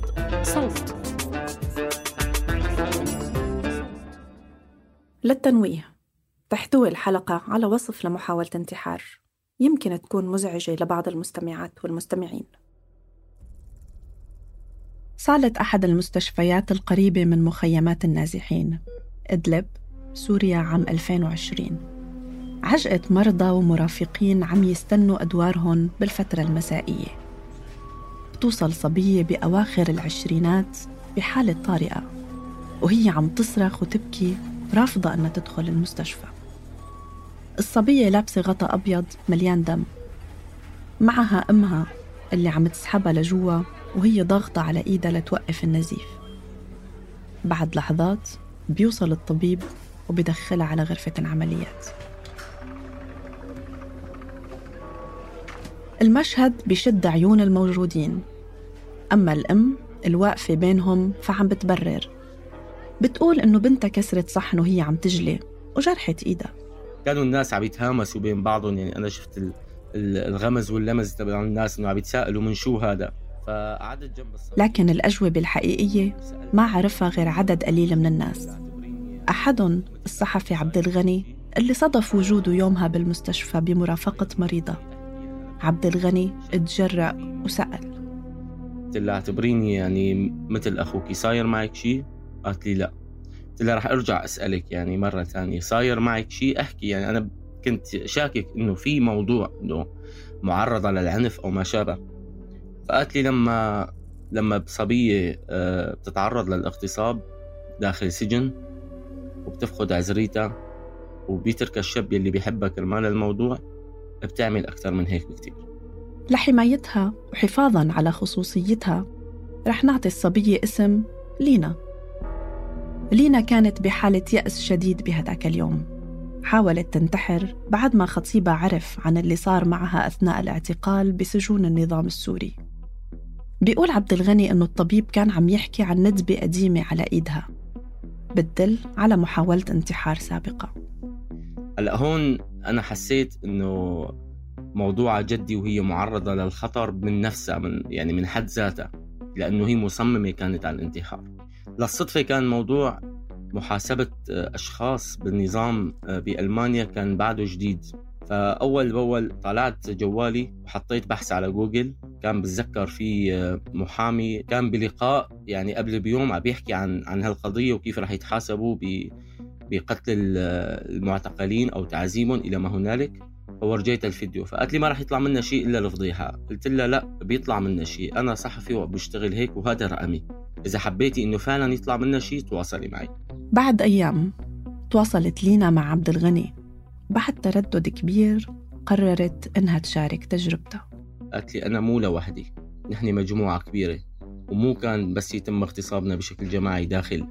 بودكاست صوت. للتنويه. تحتوي الحلقة على وصف لمحاولة انتحار. يمكن تكون مزعجة لبعض المستمعات والمستمعين. صالة أحد المستشفيات القريبة من مخيمات النازحين إدلب سوريا عام 2020 عجقة مرضى ومرافقين عم يستنوا أدوارهم بالفترة المسائية. بتوصل صبية بأواخر العشرينات بحالة طارئة وهي عم تصرخ وتبكي رافضة أنها تدخل المستشفى. الصبية لابسة غطاء أبيض مليان دم. معها أمها اللي عم تسحبها لجوا وهي ضاغطة على إيدها لتوقف النزيف. بعد لحظات بيوصل الطبيب وبدخلها على غرفة العمليات. المشهد بشد عيون الموجودين. أما الأم الواقفة بينهم فعم بتبرر. بتقول إنه بنتها كسرت صحن وهي عم تجلي وجرحت إيدها. كانوا الناس عم يتهامسوا بين بعضهم يعني أنا شفت ال- ال- الغمز واللمز تبع الناس إنه عم يتساءلوا من شو هذا. فقعدت جنب الصبي لكن الأجوبة الحقيقية ما عرفها غير عدد قليل من الناس. أحدهم الصحفي عبد الغني اللي صدف وجوده يومها بالمستشفى بمرافقة مريضة. عبد الغني اتجرأ وسأل. قلت لها اعتبريني يعني مثل أخوك صاير معك شيء؟ قالت لي لا. قلت لها رح أرجع أسألك يعني مرة ثانية صاير معك شيء أحكي يعني أنا كنت شاكك إنه في موضوع إنه معرضة للعنف أو ما شابه. فقالت لي لما لما بصبية آه، بتتعرض للاغتصاب داخل سجن وبتفقد عزريتها وبيترك الشاب يلي بيحبها كرمال الموضوع بتعمل أكثر من هيك بكتير. لحمايتها وحفاظا على خصوصيتها. رح نعطي الصبية اسم لينا. لينا كانت بحالة يأس شديد بهداك اليوم. حاولت تنتحر بعد ما خطيبها عرف عن اللي صار معها أثناء الاعتقال بسجون النظام السوري. بيقول عبد الغني أنه الطبيب كان عم يحكي عن ندبة قديمة على إيدها. بتدل على محاولة انتحار سابقة. هلا هون أنا حسيت إنه موضوع جدي وهي معرضة للخطر من نفسها من يعني من حد ذاتها لأنه هي مصممة كانت على الانتحار. للصدفة كان موضوع محاسبة أشخاص بالنظام بألمانيا كان بعده جديد. فأول بأول طلعت جوالي وحطيت بحث على جوجل. كان بتذكر في محامي كان بلقاء يعني قبل بيوم عم بيحكي عن عن هالقضية وكيف رح يتحاسبوا بقتل المعتقلين أو تعذيبهم إلى ما هنالك. فورجيتها الفيديو فقالت لي ما راح يطلع منا شيء إلا الفضيحة. قلت لها لا بيطلع منا شيء. أنا صحفي وبشتغل هيك وهذا رقمي. إذا حبيتي إنه فعلا يطلع منا شيء تواصلي معي. بعد أيام تواصلت لينا مع عبد الغني. بعد تردد كبير قررت إنها تشارك تجربتها قالت لي أنا مو لوحدي نحن مجموعة كبيرة ومو كان بس يتم اغتصابنا بشكل جماعي داخل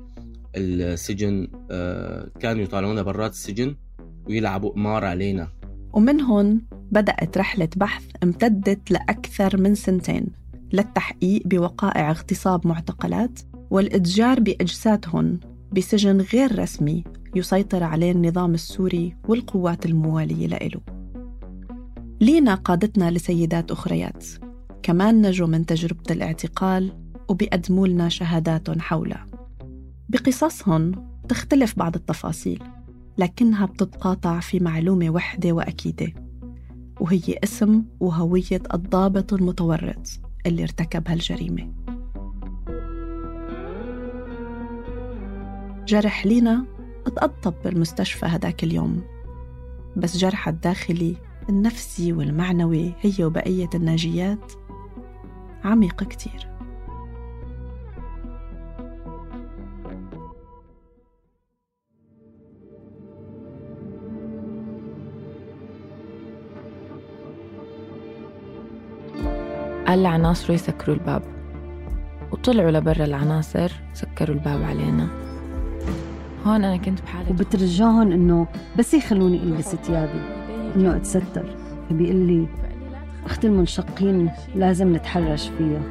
السجن آه، كانوا يطالعونا برات السجن ويلعبوا قمار علينا. ومن هون بدأت رحلة بحث امتدت لأكثر من سنتين للتحقيق بوقائع اغتصاب معتقلات والإتجار بأجسادهم بسجن غير رسمي يسيطر عليه النظام السوري والقوات الموالية له لينا قادتنا لسيدات أخريات كمان نجوا من تجربة الاعتقال وبيقدموا لنا شهادات حولها بقصصهم تختلف بعض التفاصيل لكنها بتتقاطع في معلومة وحدة وأكيدة وهي اسم وهوية الضابط المتورط اللي ارتكب هالجريمة. جرح لينا اتقطب بالمستشفى هداك اليوم بس جرحها الداخلي النفسي والمعنوي هي وبقية الناجيات عميق كتير. قال لعناصره يسكروا الباب. وطلعوا لبرا العناصر سكروا الباب علينا. هون أنا كنت بحالة وبترجعهم إنه بس يخلوني ألبس ثيابي إنه أتستر فبيقول لي أخت المنشقين لازم نتحرش فيها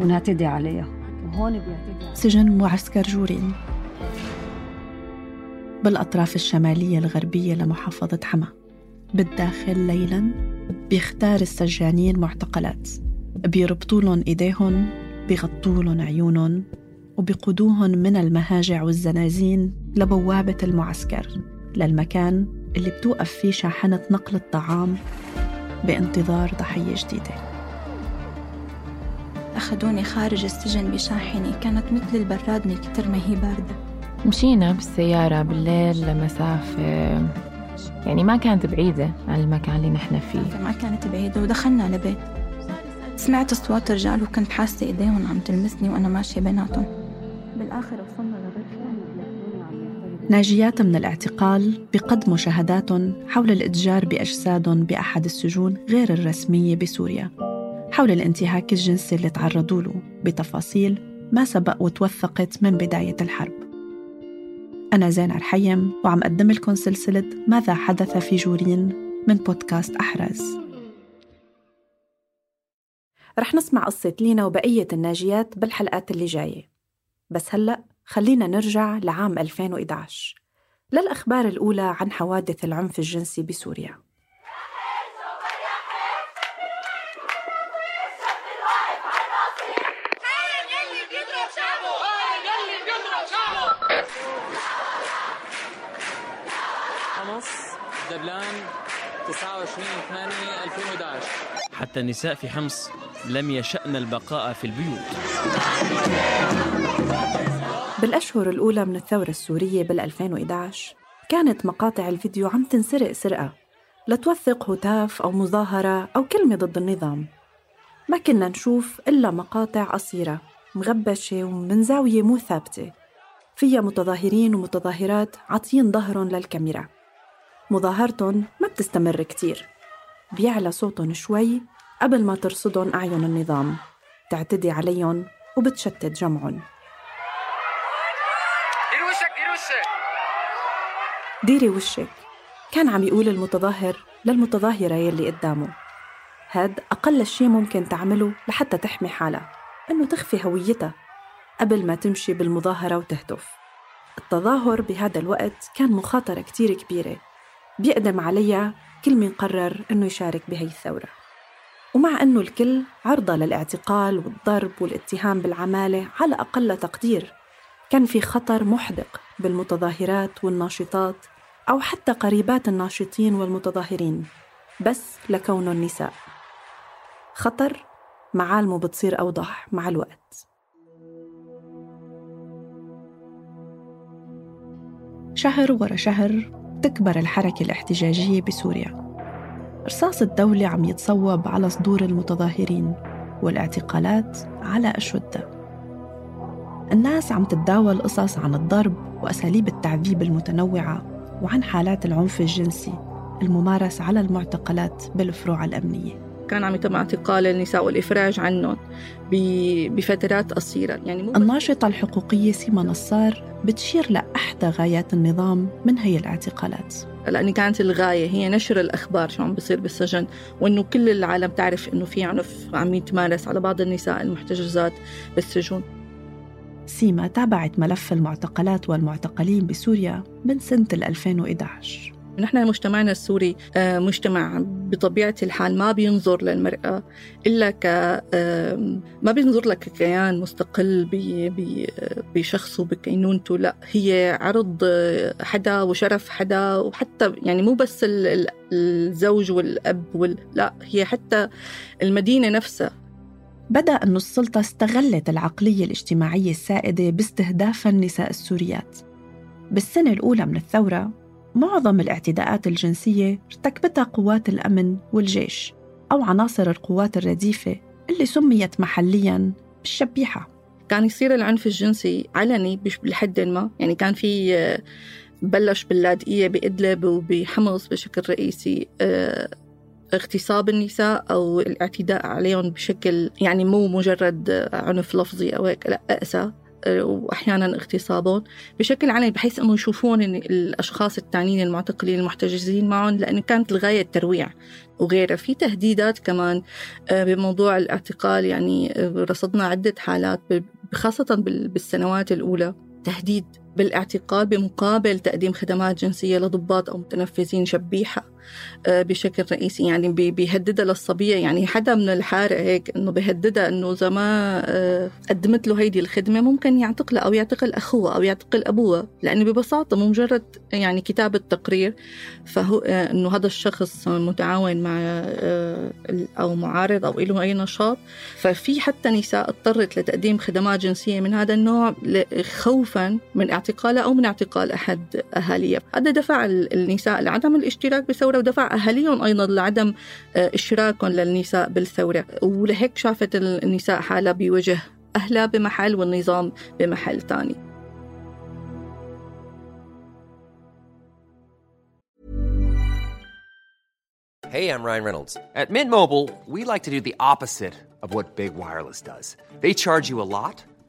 ونعتدي عليها. وهون بيعتدي سجن معسكر جورين. بالأطراف الشمالية الغربية لمحافظة حما. بالداخل ليلا بيختار السجانين معتقلات بيربطوا لهم إيديهم بيغطوا لهم عيونهم وبيقودوهم من المهاجع والزنازين لبوابة المعسكر للمكان اللي بتوقف فيه شاحنة نقل الطعام بانتظار ضحية جديدة. أخذوني خارج السجن بشاحنة كانت مثل البراد من كتر ما هي باردة. مشينا بالسيارة بالليل لمسافة يعني ما كانت بعيدة عن المكان اللي نحن فيه. ما كانت بعيدة ودخلنا لبيت سمعت أصوات رجال وكنت حاسة إيديهم عم تلمسني وأنا ماشية بيناتهم. بالآخر وصلنا لغرفة ناجيات من الاعتقال بقدموا شهاداتهم حول الإتجار بأجسادهم بأحد السجون غير الرسمية بسوريا. حول الانتهاك الجنسي اللي تعرضوا له بتفاصيل ما سبق وتوثقت من بداية الحرب. أنا زين الحيم وعم أقدم لكم سلسلة ماذا حدث في جورين من بودكاست أحراز. رح نسمع قصة لينا وبقية الناجيات بالحلقات اللي جاية. بس هلأ خلينا نرجع لعام 2011 للأخبار الأولى عن حوادث العنف الجنسي بسوريا. حمص دبلان 29 8 2011 حتى النساء في حمص لم يشأن البقاء في البيوت. بالأشهر الأولى من الثورة السورية بال 2011 كانت مقاطع الفيديو عم تنسرق سرقة لتوثق هتاف أو مظاهرة أو كلمة ضد النظام. ما كنا نشوف إلا مقاطع قصيرة مغبشة ومن زاوية مو ثابتة. فيها متظاهرين ومتظاهرات عاطين ظهرهم للكاميرا. مظاهرتهم ما بتستمر كتير. بيعلى صوتهم شوي قبل ما ترصدهم أعين النظام. تعتدي عليهم وبتشتت جمعهم. ديري وشك ديري وشك. ديري وشك. كان عم يقول المتظاهر للمتظاهرة يلي قدامه. هاد أقل شيء ممكن تعمله لحتى تحمي حالها إنه تخفي هويتها قبل ما تمشي بالمظاهرة وتهتف. التظاهر بهذا الوقت كان مخاطرة كتير كبيرة. بيقدم عليها كل من قرر إنه يشارك بهي الثورة. ومع أنه الكل عرضة للاعتقال والضرب والاتهام بالعمالة على أقل تقدير كان في خطر محدق بالمتظاهرات والناشطات أو حتى قريبات الناشطين والمتظاهرين بس لكونهم نساء خطر معالمه بتصير أوضح مع الوقت. شهر ورا شهر تكبر الحركة الاحتجاجية بسوريا. رصاص الدولة عم يتصوب على صدور المتظاهرين والاعتقالات على أشدها الناس عم تتداول قصص عن الضرب وأساليب التعذيب المتنوعة وعن حالات العنف الجنسي الممارس على المعتقلات بالفروع الأمنية. كان عم يتم اعتقال النساء والإفراج عنهم بفترات قصيرة. يعني مو الناشطة الحقوقية سيما نصار بتشير لأحدى غايات النظام من هي الاعتقالات. لأن كانت الغاية هي نشر الأخبار شو عم بيصير بالسجن وإنه كل العالم تعرف إنه في عنف عم يتمارس على بعض النساء المحتجزات بالسجون. سيما تابعت ملف المعتقلات والمعتقلين بسوريا من سنة 2011 نحن مجتمعنا السوري آه، مجتمع بطبيعة الحال ما بينظر للمرأة إلا ك ما بينظر لك ككيان مستقل بشخصه بكينونته لا هي عرض حدا وشرف حدا وحتى يعني مو بس الزوج والأب وال... لا هي حتى المدينة نفسها. بدأ أن السلطة استغلت العقلية الاجتماعية السائدة باستهداف النساء السوريات. بالسنة الأولى من الثورة معظم الاعتداءات الجنسية ارتكبتها قوات الأمن والجيش أو عناصر القوات الرديفة اللي سميت محلياً بالشبيحة. كان يصير العنف الجنسي علني لحد ما. يعني كان في آه، بلش باللاذقية بإدلب وبحمص بشكل رئيسي آه، اغتصاب النساء أو الاعتداء عليهم بشكل يعني مو مجرد عنف لفظي أو هيك لا أقسى وأحيانا اغتصابهم بشكل علني بحيث إنه يشوفون الأشخاص التانيين المعتقلين المحتجزين معهم لأنه كانت الغاية الترويع. وغيرها في تهديدات كمان آه، بموضوع الاعتقال يعني آه، رصدنا عدة حالات خاصة بالسنوات الأولى. تهديد بالاعتقال بمقابل تقديم خدمات جنسية لضباط أو متنفذين شبيحة آه، بشكل رئيسي. يعني بيهددها للصبية. يعني حدا من الحارة هيك إنه بيهددها إنه إذا ما آه، قدمت له هيدي الخدمة ممكن يعتقلها أو يعتقل أخوها أو يعتقل أبوها. لأنه ببساطة مجرد يعني كتابة تقرير فهو آه، إنه هذا الشخص متعاون مع أو معارض أو له أي نشاط. ففي حتى نساء اضطرت لتقديم خدمات جنسية من هذا النوع خوفا من اعتقالها أو من اعتقال أحد أهاليها هذا دفع النساء لعدم الاشتراك بالثورة ودفع أهاليهم أيضا لعدم آه، اشتراكهم للنساء بالثورة ولهيك شافت النساء حالها بوجه أهلها بمحل والنظام بمحل ثاني Hey, I'm Ryan Reynolds. At Mint Mobile, we like to do the opposite of what Big Wireless does. They charge you a lot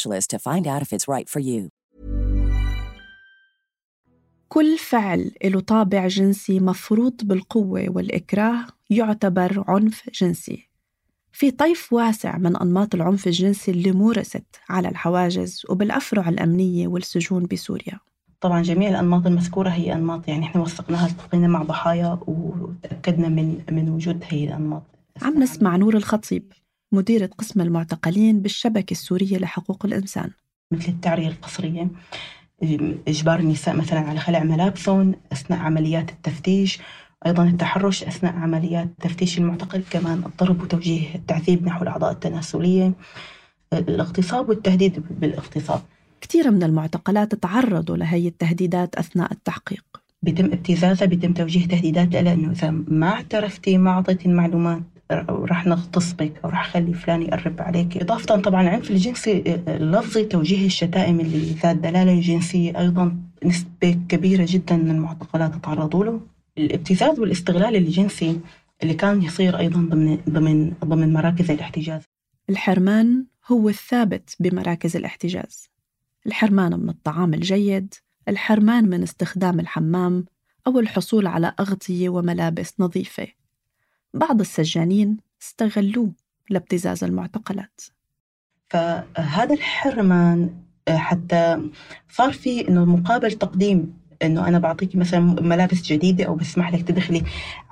specialist to find out if it's right for you. كل فعل له طابع جنسي مفروض بالقوة والإكراه يعتبر عنف جنسي. في طيف واسع من أنماط العنف الجنسي اللي مورست على الحواجز وبالأفرع الأمنية والسجون بسوريا. طبعا جميع الأنماط المذكورة هي أنماط يعني إحنا وثقناها التقينا مع ضحايا وتأكدنا من من وجود هي الأنماط. عم نسمع نور الخطيب مديرة قسم المعتقلين بالشبكة السورية لحقوق الإنسان. مثل التعرية القسرية إجبار النساء مثلا على خلع ملابسهم أثناء عمليات التفتيش أيضا التحرش أثناء عمليات تفتيش المعتقل كمان الضرب وتوجيه التعذيب نحو الأعضاء التناسلية الاغتصاب والتهديد بالاغتصاب. كثير من المعتقلات تعرضوا لهي التهديدات أثناء التحقيق. بيتم ابتزازها بيتم توجيه تهديدات لها انه إذا ما اعترفتي ما اعطيتي المعلومات. راح نغتص بك أو راح أخلي فلان يقرب عليك. إضافة طبعا العنف الجنسي اللفظي توجيه الشتائم اللي ذات دلالة جنسية أيضا نسبة كبيرة جدا من المعتقلات تعرضوا له. الابتزاز والاستغلال الجنسي اللي كان يصير أيضا ضمن ضمن ضمن مراكز الاحتجاز. الحرمان هو الثابت بمراكز الاحتجاز. الحرمان من الطعام الجيد الحرمان من استخدام الحمام أو الحصول على أغطية وملابس نظيفة. بعض السجانين استغلوه لابتزاز المعتقلات فهذا الحرمان حتى صار في إنه مقابل تقديم إنه أنا بعطيك مثلا ملابس جديدة أو بسمح لك تدخلي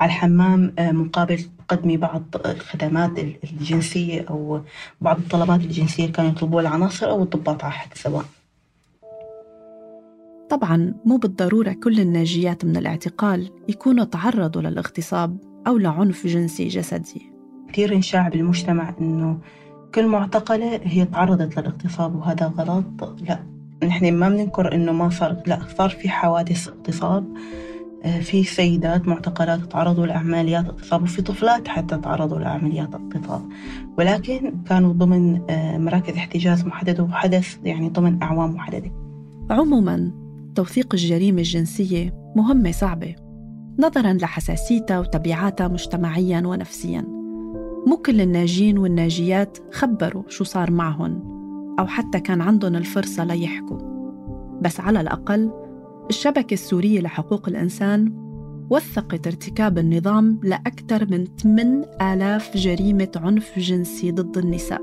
على الحمام مقابل تقدمي بعض الخدمات الجنسية أو بعض الطلبات الجنسية اللي كانوا يطلبوها العناصر أو الضباط على حد سواء. طبعا مو بالضرورة كل الناجيات من الاعتقال يكونوا تعرضوا للاغتصاب أو لعنف جنسي جسدي. كثير انشاع بالمجتمع إنه كل معتقلة هي تعرضت للاغتصاب وهذا غلط. لا نحن ما بننكر إنه ما صار لا صار في حوادث اغتصاب آه، في سيدات معتقلات تعرضوا لعمليات اغتصاب وفي طفلات حتى تعرضوا لعمليات اغتصاب. ولكن كانوا ضمن آه، مراكز احتجاز محددة وحدث يعني ضمن أعوام محددة. عموما توثيق الجريمة الجنسية مهمة صعبة. نظرا لحساسيتها وتبعاتها مجتمعيا ونفسيا. مو كل الناجين والناجيات خبروا شو صار معهم أو حتى كان عندهم الفرصة ليحكوا. بس على الأقل الشبكة السورية لحقوق الإنسان وثقت ارتكاب النظام لأكثر من 8000 جريمة عنف جنسي ضد النساء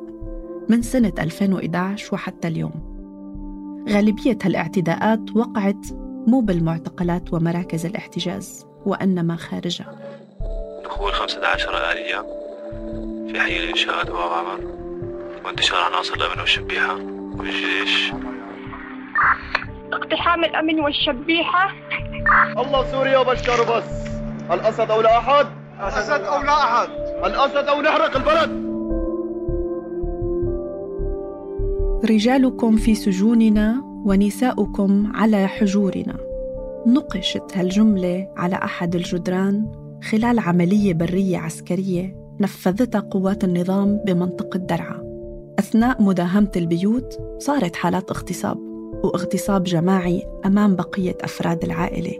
من سنة 2011 وحتى اليوم. غالبية هالاعتداءات وقعت مو بالمعتقلات ومراكز الاحتجاز. وإنما خارجها دخول 15 آلية في حي الإنشاء وغامر وانتشار عناصر الأمن والشبيحة والجيش. اقتحام الأمن والشبيحة. الله سوريا وبشر بس الأسد أو لا أحد؟ الأسد أو لا أحد. الأسد أو نحرق البلد. رجالكم في سجوننا ونساؤكم على حجورنا. نقشت هالجملة على أحد الجدران خلال عملية برية عسكرية نفذتها قوات النظام بمنطقة درعا. أثناء مداهمة البيوت صارت حالات اغتصاب واغتصاب جماعي أمام بقية أفراد العائلة.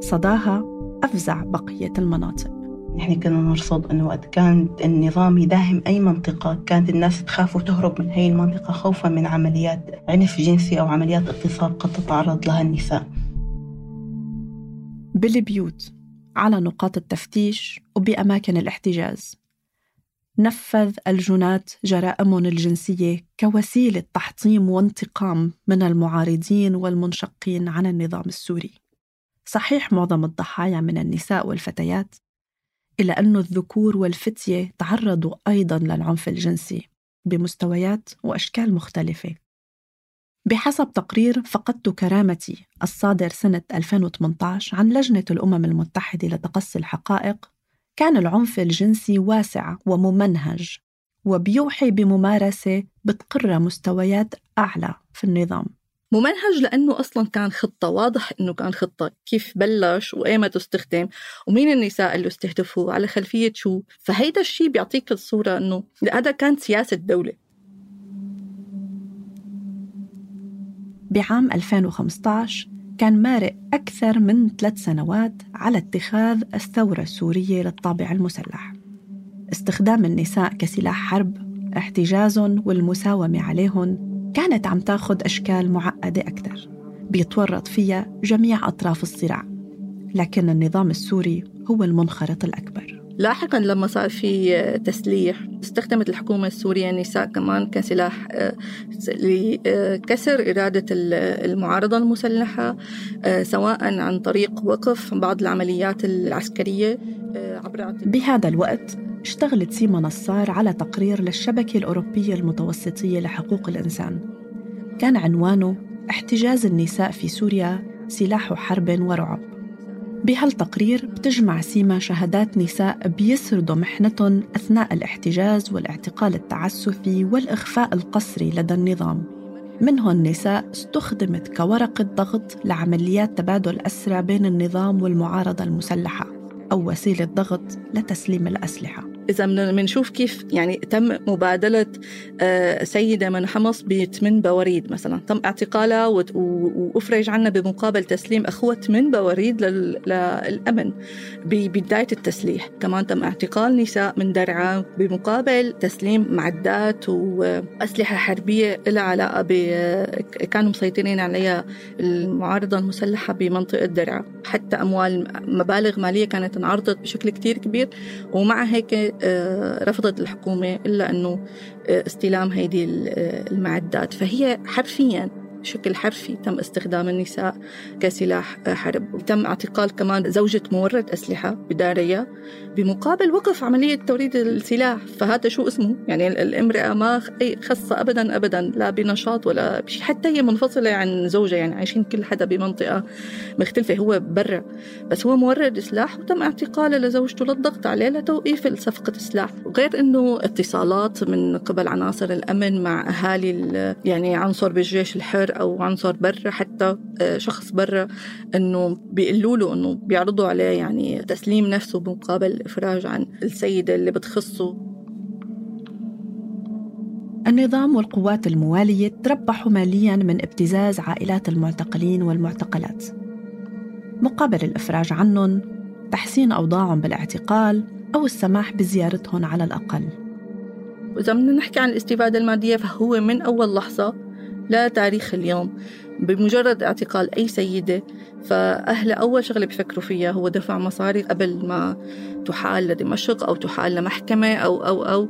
صداها أفزع بقية المناطق. نحن كنا نرصد أنه وقت كان النظام يداهم أي منطقة كانت الناس تخاف وتهرب من هي المنطقة خوفا من عمليات عنف جنسي أو عمليات اغتصاب قد تتعرض لها النساء. بالبيوت على نقاط التفتيش وبأماكن الاحتجاز نفذ الجنات جرائمهم الجنسية كوسيلة تحطيم وانتقام من المعارضين والمنشقين عن النظام السوري. صحيح معظم الضحايا من النساء والفتيات، إلا أن الذكور والفتية تعرضوا أيضا للعنف الجنسي بمستويات وأشكال مختلفة. بحسب تقرير فقدت كرامتي الصادر سنة 2018 عن لجنة الأمم المتحدة لتقصي الحقائق كان العنف الجنسي واسع وممنهج وبيوحي بممارسة بتقر مستويات أعلى في النظام. ممنهج لأنه أصلا كان خطة واضح أنه كان خطة. كيف بلش وإيمتى استخدم؟ ومين النساء اللي استهدفوا على خلفية شو؟ فهيدا الشيء بيعطيك الصورة أنه هذا كانت سياسة دولة. بعام 2015 كان مارق أكثر من ثلاث سنوات على اتخاذ الثورة السورية للطابع المسلح. استخدام النساء كسلاح حرب احتجازهم والمساومة عليهم كانت عم تاخد أشكال معقدة أكثر بيتورط فيها جميع أطراف الصراع لكن النظام السوري هو المنخرط الأكبر. لاحقا لما صار في تسليح استخدمت الحكومة السورية النساء كمان كسلاح آه، لكسر إرادة المعارضة المسلحة آه، سواء عن طريق وقف بعض العمليات العسكرية آه، عبر بهذا الوقت اشتغلت سيما نصار على تقرير للشبكة الأوروبية المتوسطية لحقوق الإنسان. كان عنوانه احتجاز النساء في سوريا سلاح حرب ورعب. بهالتقرير بتجمع سيما شهادات نساء بيسردوا محنتهم أثناء الاحتجاز والاعتقال التعسفي والإخفاء القسري لدى النظام. منهن نساء استخدمت كورقة ضغط لعمليات تبادل أسرى بين النظام والمعارضة المسلحة أو وسيلة ضغط لتسليم الأسلحة. إذا بنشوف كيف يعني تم مبادلة آه، سيدة من حمص بثمان بواريد مثلا. تم اعتقالها وأفرج عنها بمقابل تسليم أخوة من بواريد للأمن ببداية التسليح. كمان تم اعتقال نساء من درعا بمقابل تسليم معدات وأسلحة حربية لها علاقة ب كانوا مسيطرين عليها المعارضة المسلحة بمنطقة درعا. حتى أموال مبالغ مالية كانت انعرضت بشكل كتير كبير. ومع هيك رفضت الحكومة إلا أنه آه، استلام هيدي آه، المعدات. فهي حرفيا بشكل حرفي تم استخدام النساء كسلاح حرب. تم اعتقال كمان زوجة مورد أسلحة بداريا بمقابل وقف عملية توريد السلاح. فهذا شو اسمه؟ يعني الامرأة ما أي خصة أبدا أبدا لا بنشاط ولا بشيء حتى هي منفصلة عن زوجها يعني عايشين كل حدا بمنطقة مختلفة هو برا. بس هو مورد سلاح وتم اعتقاله لزوجته للضغط عليه لتوقيف صفقة السلاح. غير أنه اتصالات من قبل عناصر الأمن مع أهالي يعني عنصر بالجيش الحر أو عنصر برا حتى آه، شخص برا إنه بيقولوا له إنه بيعرضوا عليه يعني تسليم نفسه بمقابل الافراج عن السيدة اللي بتخصه. النظام والقوات الموالية تربحوا ماليا من ابتزاز عائلات المعتقلين والمعتقلات. مقابل الإفراج عنهم تحسين أوضاعهم بالاعتقال أو السماح بزيارتهم على الأقل. وإذا بدنا نحكي عن الاستفادة المادية فهو من أول لحظة لا تاريخ اليوم. بمجرد اعتقال أي سيدة فأهلها أول شغلة بيفكروا فيها هو دفع مصاري قبل ما تحال لدمشق أو تحال لمحكمة أو أو أو.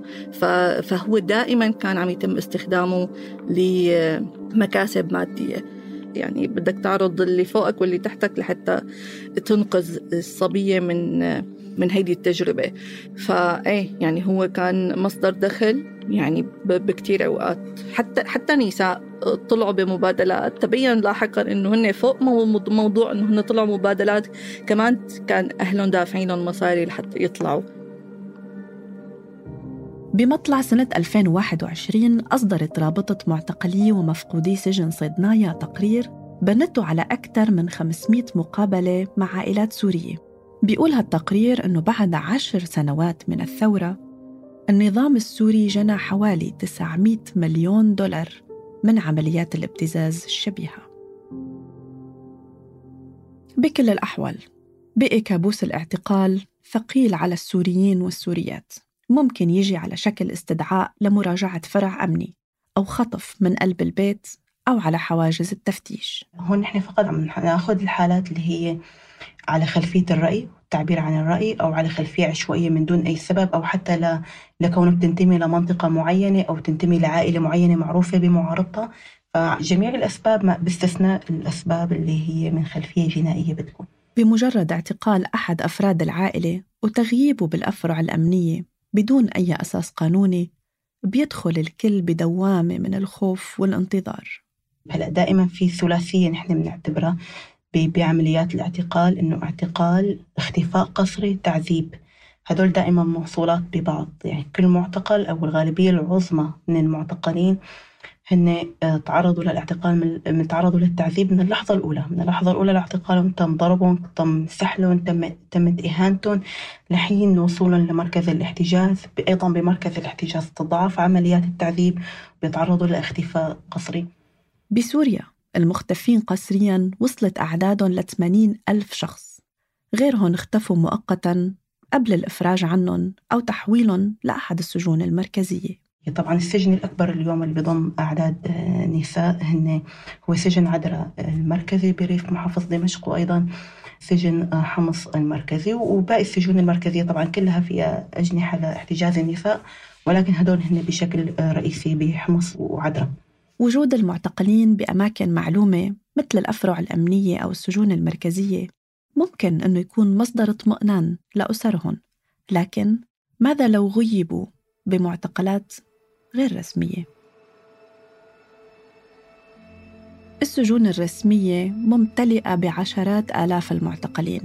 فهو دائما كان عم يتم استخدامه لمكاسب مادية. يعني بدك تعرض اللي فوقك واللي تحتك لحتى تنقذ الصبية من من هيدي التجربة. فايه يعني هو كان مصدر دخل يعني بكتير أوقات. حتى حتى نساء طلعوا بمبادلات. تبين لاحقا إنه هن فوق موضوع إنه هن طلعوا مبادلات. كمان كان أهلهم دافعين لهم مصاري لحتى يطلعوا. بمطلع سنة 2021 أصدرت رابطة معتقلي ومفقودي سجن صيدنايا تقرير بنته على أكثر من 500 مقابلة مع عائلات سورية. بيقول هالتقرير أنه بعد عشر سنوات من الثورة النظام السوري جنى حوالي 900 مليون دولار من عمليات الابتزاز الشبيهة. بكل الأحوال بقي كابوس الاعتقال ثقيل على السوريين والسوريات. ممكن يجي على شكل استدعاء لمراجعة فرع أمني أو خطف من قلب البيت أو على حواجز التفتيش. هون نحن فقط عم ناخذ الحالات اللي هي على خلفية الرأي التعبير عن الرأي أو على خلفية عشوائية من دون أي سبب أو حتى ل... لكونك تنتمي لمنطقة معينة أو تنتمي لعائلة معينة معروفة بمعارضتها. فجميع الأسباب باستثناء الأسباب اللي هي من خلفية جنائية بتكون. بمجرد اعتقال أحد أفراد العائلة وتغييبه بالأفرع الأمنية بدون أي أساس قانوني بيدخل الكل بدوامة من الخوف والانتظار. هلأ دائما في ثلاثية نحن بنعتبرها. بعمليات الاعتقال إنه اعتقال اختفاء قسري تعذيب. هدول دائما موصولات ببعض. يعني كل معتقل أو الغالبية العظمى من المعتقلين هن آه، تعرضوا للاعتقال من تعرضوا للتعذيب من اللحظة الأولى. من اللحظة الأولى لاعتقالهم تم ضربهم تم سحلهم تم تمت إهانتهم لحين وصولهم لمركز الاحتجاز أيضا بمركز الاحتجاز تضاعف عمليات التعذيب بيتعرضوا لإختفاء قسري بسوريا. المختفين قسريا وصلت أعدادهم ل 80 ألف شخص. غيرهم اختفوا مؤقتا قبل الإفراج عنهم أو تحويلهم لأحد السجون المركزية. طبعا السجن الأكبر اليوم اللي بضم أعداد آه، نساء هن هو سجن عدرا المركزي بريف محافظة دمشق وأيضا سجن آه، حمص المركزي. وباقي السجون المركزية طبعا كلها فيها أجنحة لاحتجاز النساء ولكن هدول هن بشكل آه، رئيسي بحمص وعدرا. وجود المعتقلين بأماكن معلومة مثل الأفرع الأمنية أو السجون المركزية ممكن أنه يكون مصدر اطمئنان لأسرهم. لكن ماذا لو غيبوا بمعتقلات غير رسمية؟ السجون الرسمية ممتلئة بعشرات آلاف المعتقلين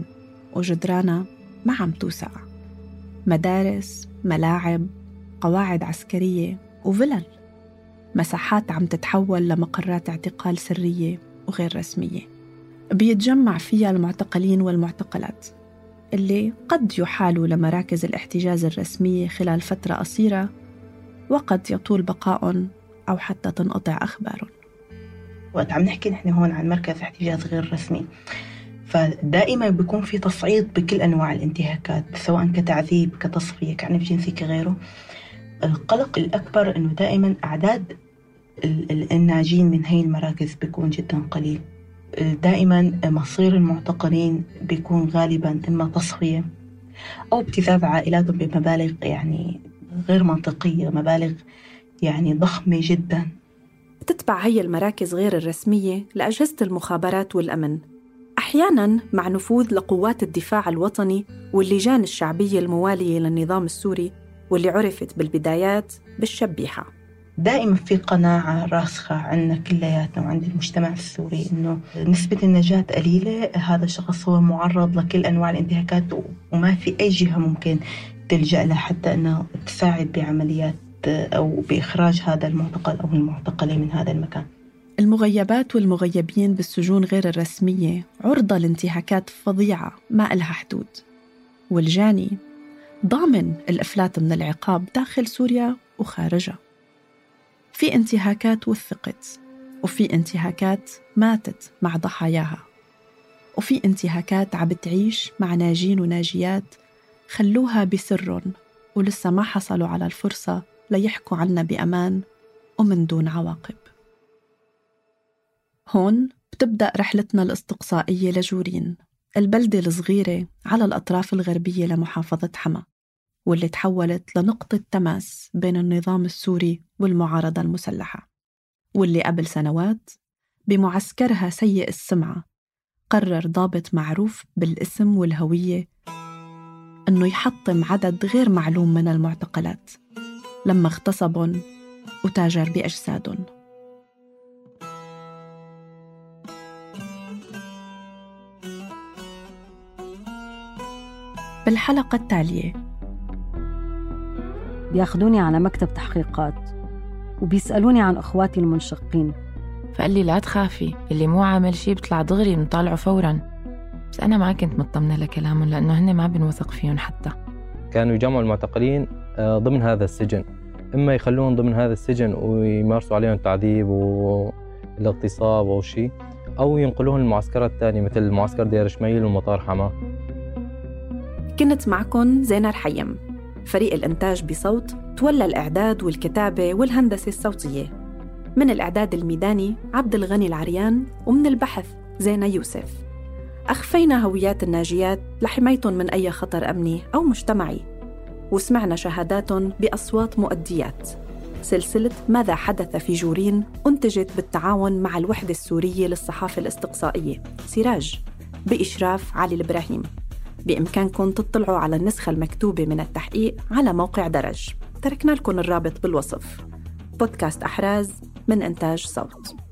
وجدرانها ما عم توسع. مدارس، ملاعب، قواعد عسكرية وفلل. مساحات عم تتحول لمقرات اعتقال سرية وغير رسمية. بيتجمع فيها المعتقلين والمعتقلات اللي قد يحالوا لمراكز الاحتجاز الرسمية خلال فترة قصيرة وقد يطول بقاء أو حتى تنقطع أخبارهم. وقت عم نحكي نحن هون عن مركز احتجاز غير رسمي فدائما بيكون في تصعيد بكل أنواع الانتهاكات سواء كتعذيب كتصفية كعنف جنسي كغيره. القلق الأكبر إنه دائما أعداد الناجين من هي المراكز بيكون جدا قليل. دائما مصير المعتقلين بيكون غالبا إما تصفية أو ابتزاز عائلاتهم بمبالغ يعني غير منطقية مبالغ يعني ضخمة جدا. بتتبع هي المراكز غير الرسمية لأجهزة المخابرات والأمن. أحياناً مع نفوذ لقوات الدفاع الوطني واللجان الشعبية الموالية للنظام السوري واللي عرفت بالبدايات بالشبيحة. دائما في قناعة راسخة عندنا كلياتنا وعند المجتمع السوري إنه نسبة النجاة قليلة. هذا الشخص هو معرض لكل أنواع الانتهاكات وما في أي جهة ممكن تلجأ لها حتى أنه تساعد بعمليات أو بإخراج هذا المعتقل أو المعتقلة من هذا المكان. المغيبات والمغيبين بالسجون غير الرسمية عرضة لانتهاكات فظيعة ما إلها حدود. والجاني ضامن الإفلات من العقاب داخل سوريا وخارجها. في انتهاكات وثقت وفي انتهاكات ماتت مع ضحاياها وفي انتهاكات عم بتعيش مع ناجين وناجيات خلوها بسر ولسه ما حصلوا على الفرصة ليحكوا عنا بأمان ومن دون عواقب. هون بتبدأ رحلتنا الأستقصائية لجورين البلدة الصغيرة على الأطراف الغربية لمحافظة حما. واللي تحولت لنقطة تماس بين النظام السوري والمعارضة المسلحة واللي قبل سنوات بمعسكرها سيء السمعة قرر ضابط معروف بالاسم والهوية أنه يحطم عدد غير معلوم من المعتقلات لما اغتصبهم وتاجر بأجسادهم. بالحلقة التالية بياخدوني على مكتب تحقيقات وبيسألوني عن أخواتي المنشقين. فقال لي لا تخافي اللي مو عامل شي بيطلع دغري بنطالعه فورا. بس أنا ما كنت مطمنة لكلامهم لأنه هن ما بنوثق فيهم حتى. كانوا يجمعوا المعتقلين آه، ضمن هذا السجن. إما يخلوهم ضمن هذا السجن ويمارسوا عليهم تعذيب والاغتصاب أو شيء أو ينقلوهم للمعسكرات الثانية مثل معسكر دير شميل ومطار حما. كنت معكم زينة الحيم. فريق الإنتاج بصوت تولى الإعداد والكتابة والهندسة الصوتية. من الإعداد الميداني عبد الغني العريان ومن البحث زينة يوسف. أخفينا هويات الناجيات لحمايتهم من أي خطر أمني أو مجتمعي. وسمعنا شهاداتهم بأصوات مؤديات. سلسلة ماذا حدث في جورين أنتجت بالتعاون مع الوحدة السورية للصحافة الاستقصائية. سراج بإشراف علي الإبراهيم. بإمكانكم تطلعوا على النسخة المكتوبة من التحقيق على موقع درج. تركنا لكم الرابط بالوصف. بودكاست أحراز من إنتاج صوت.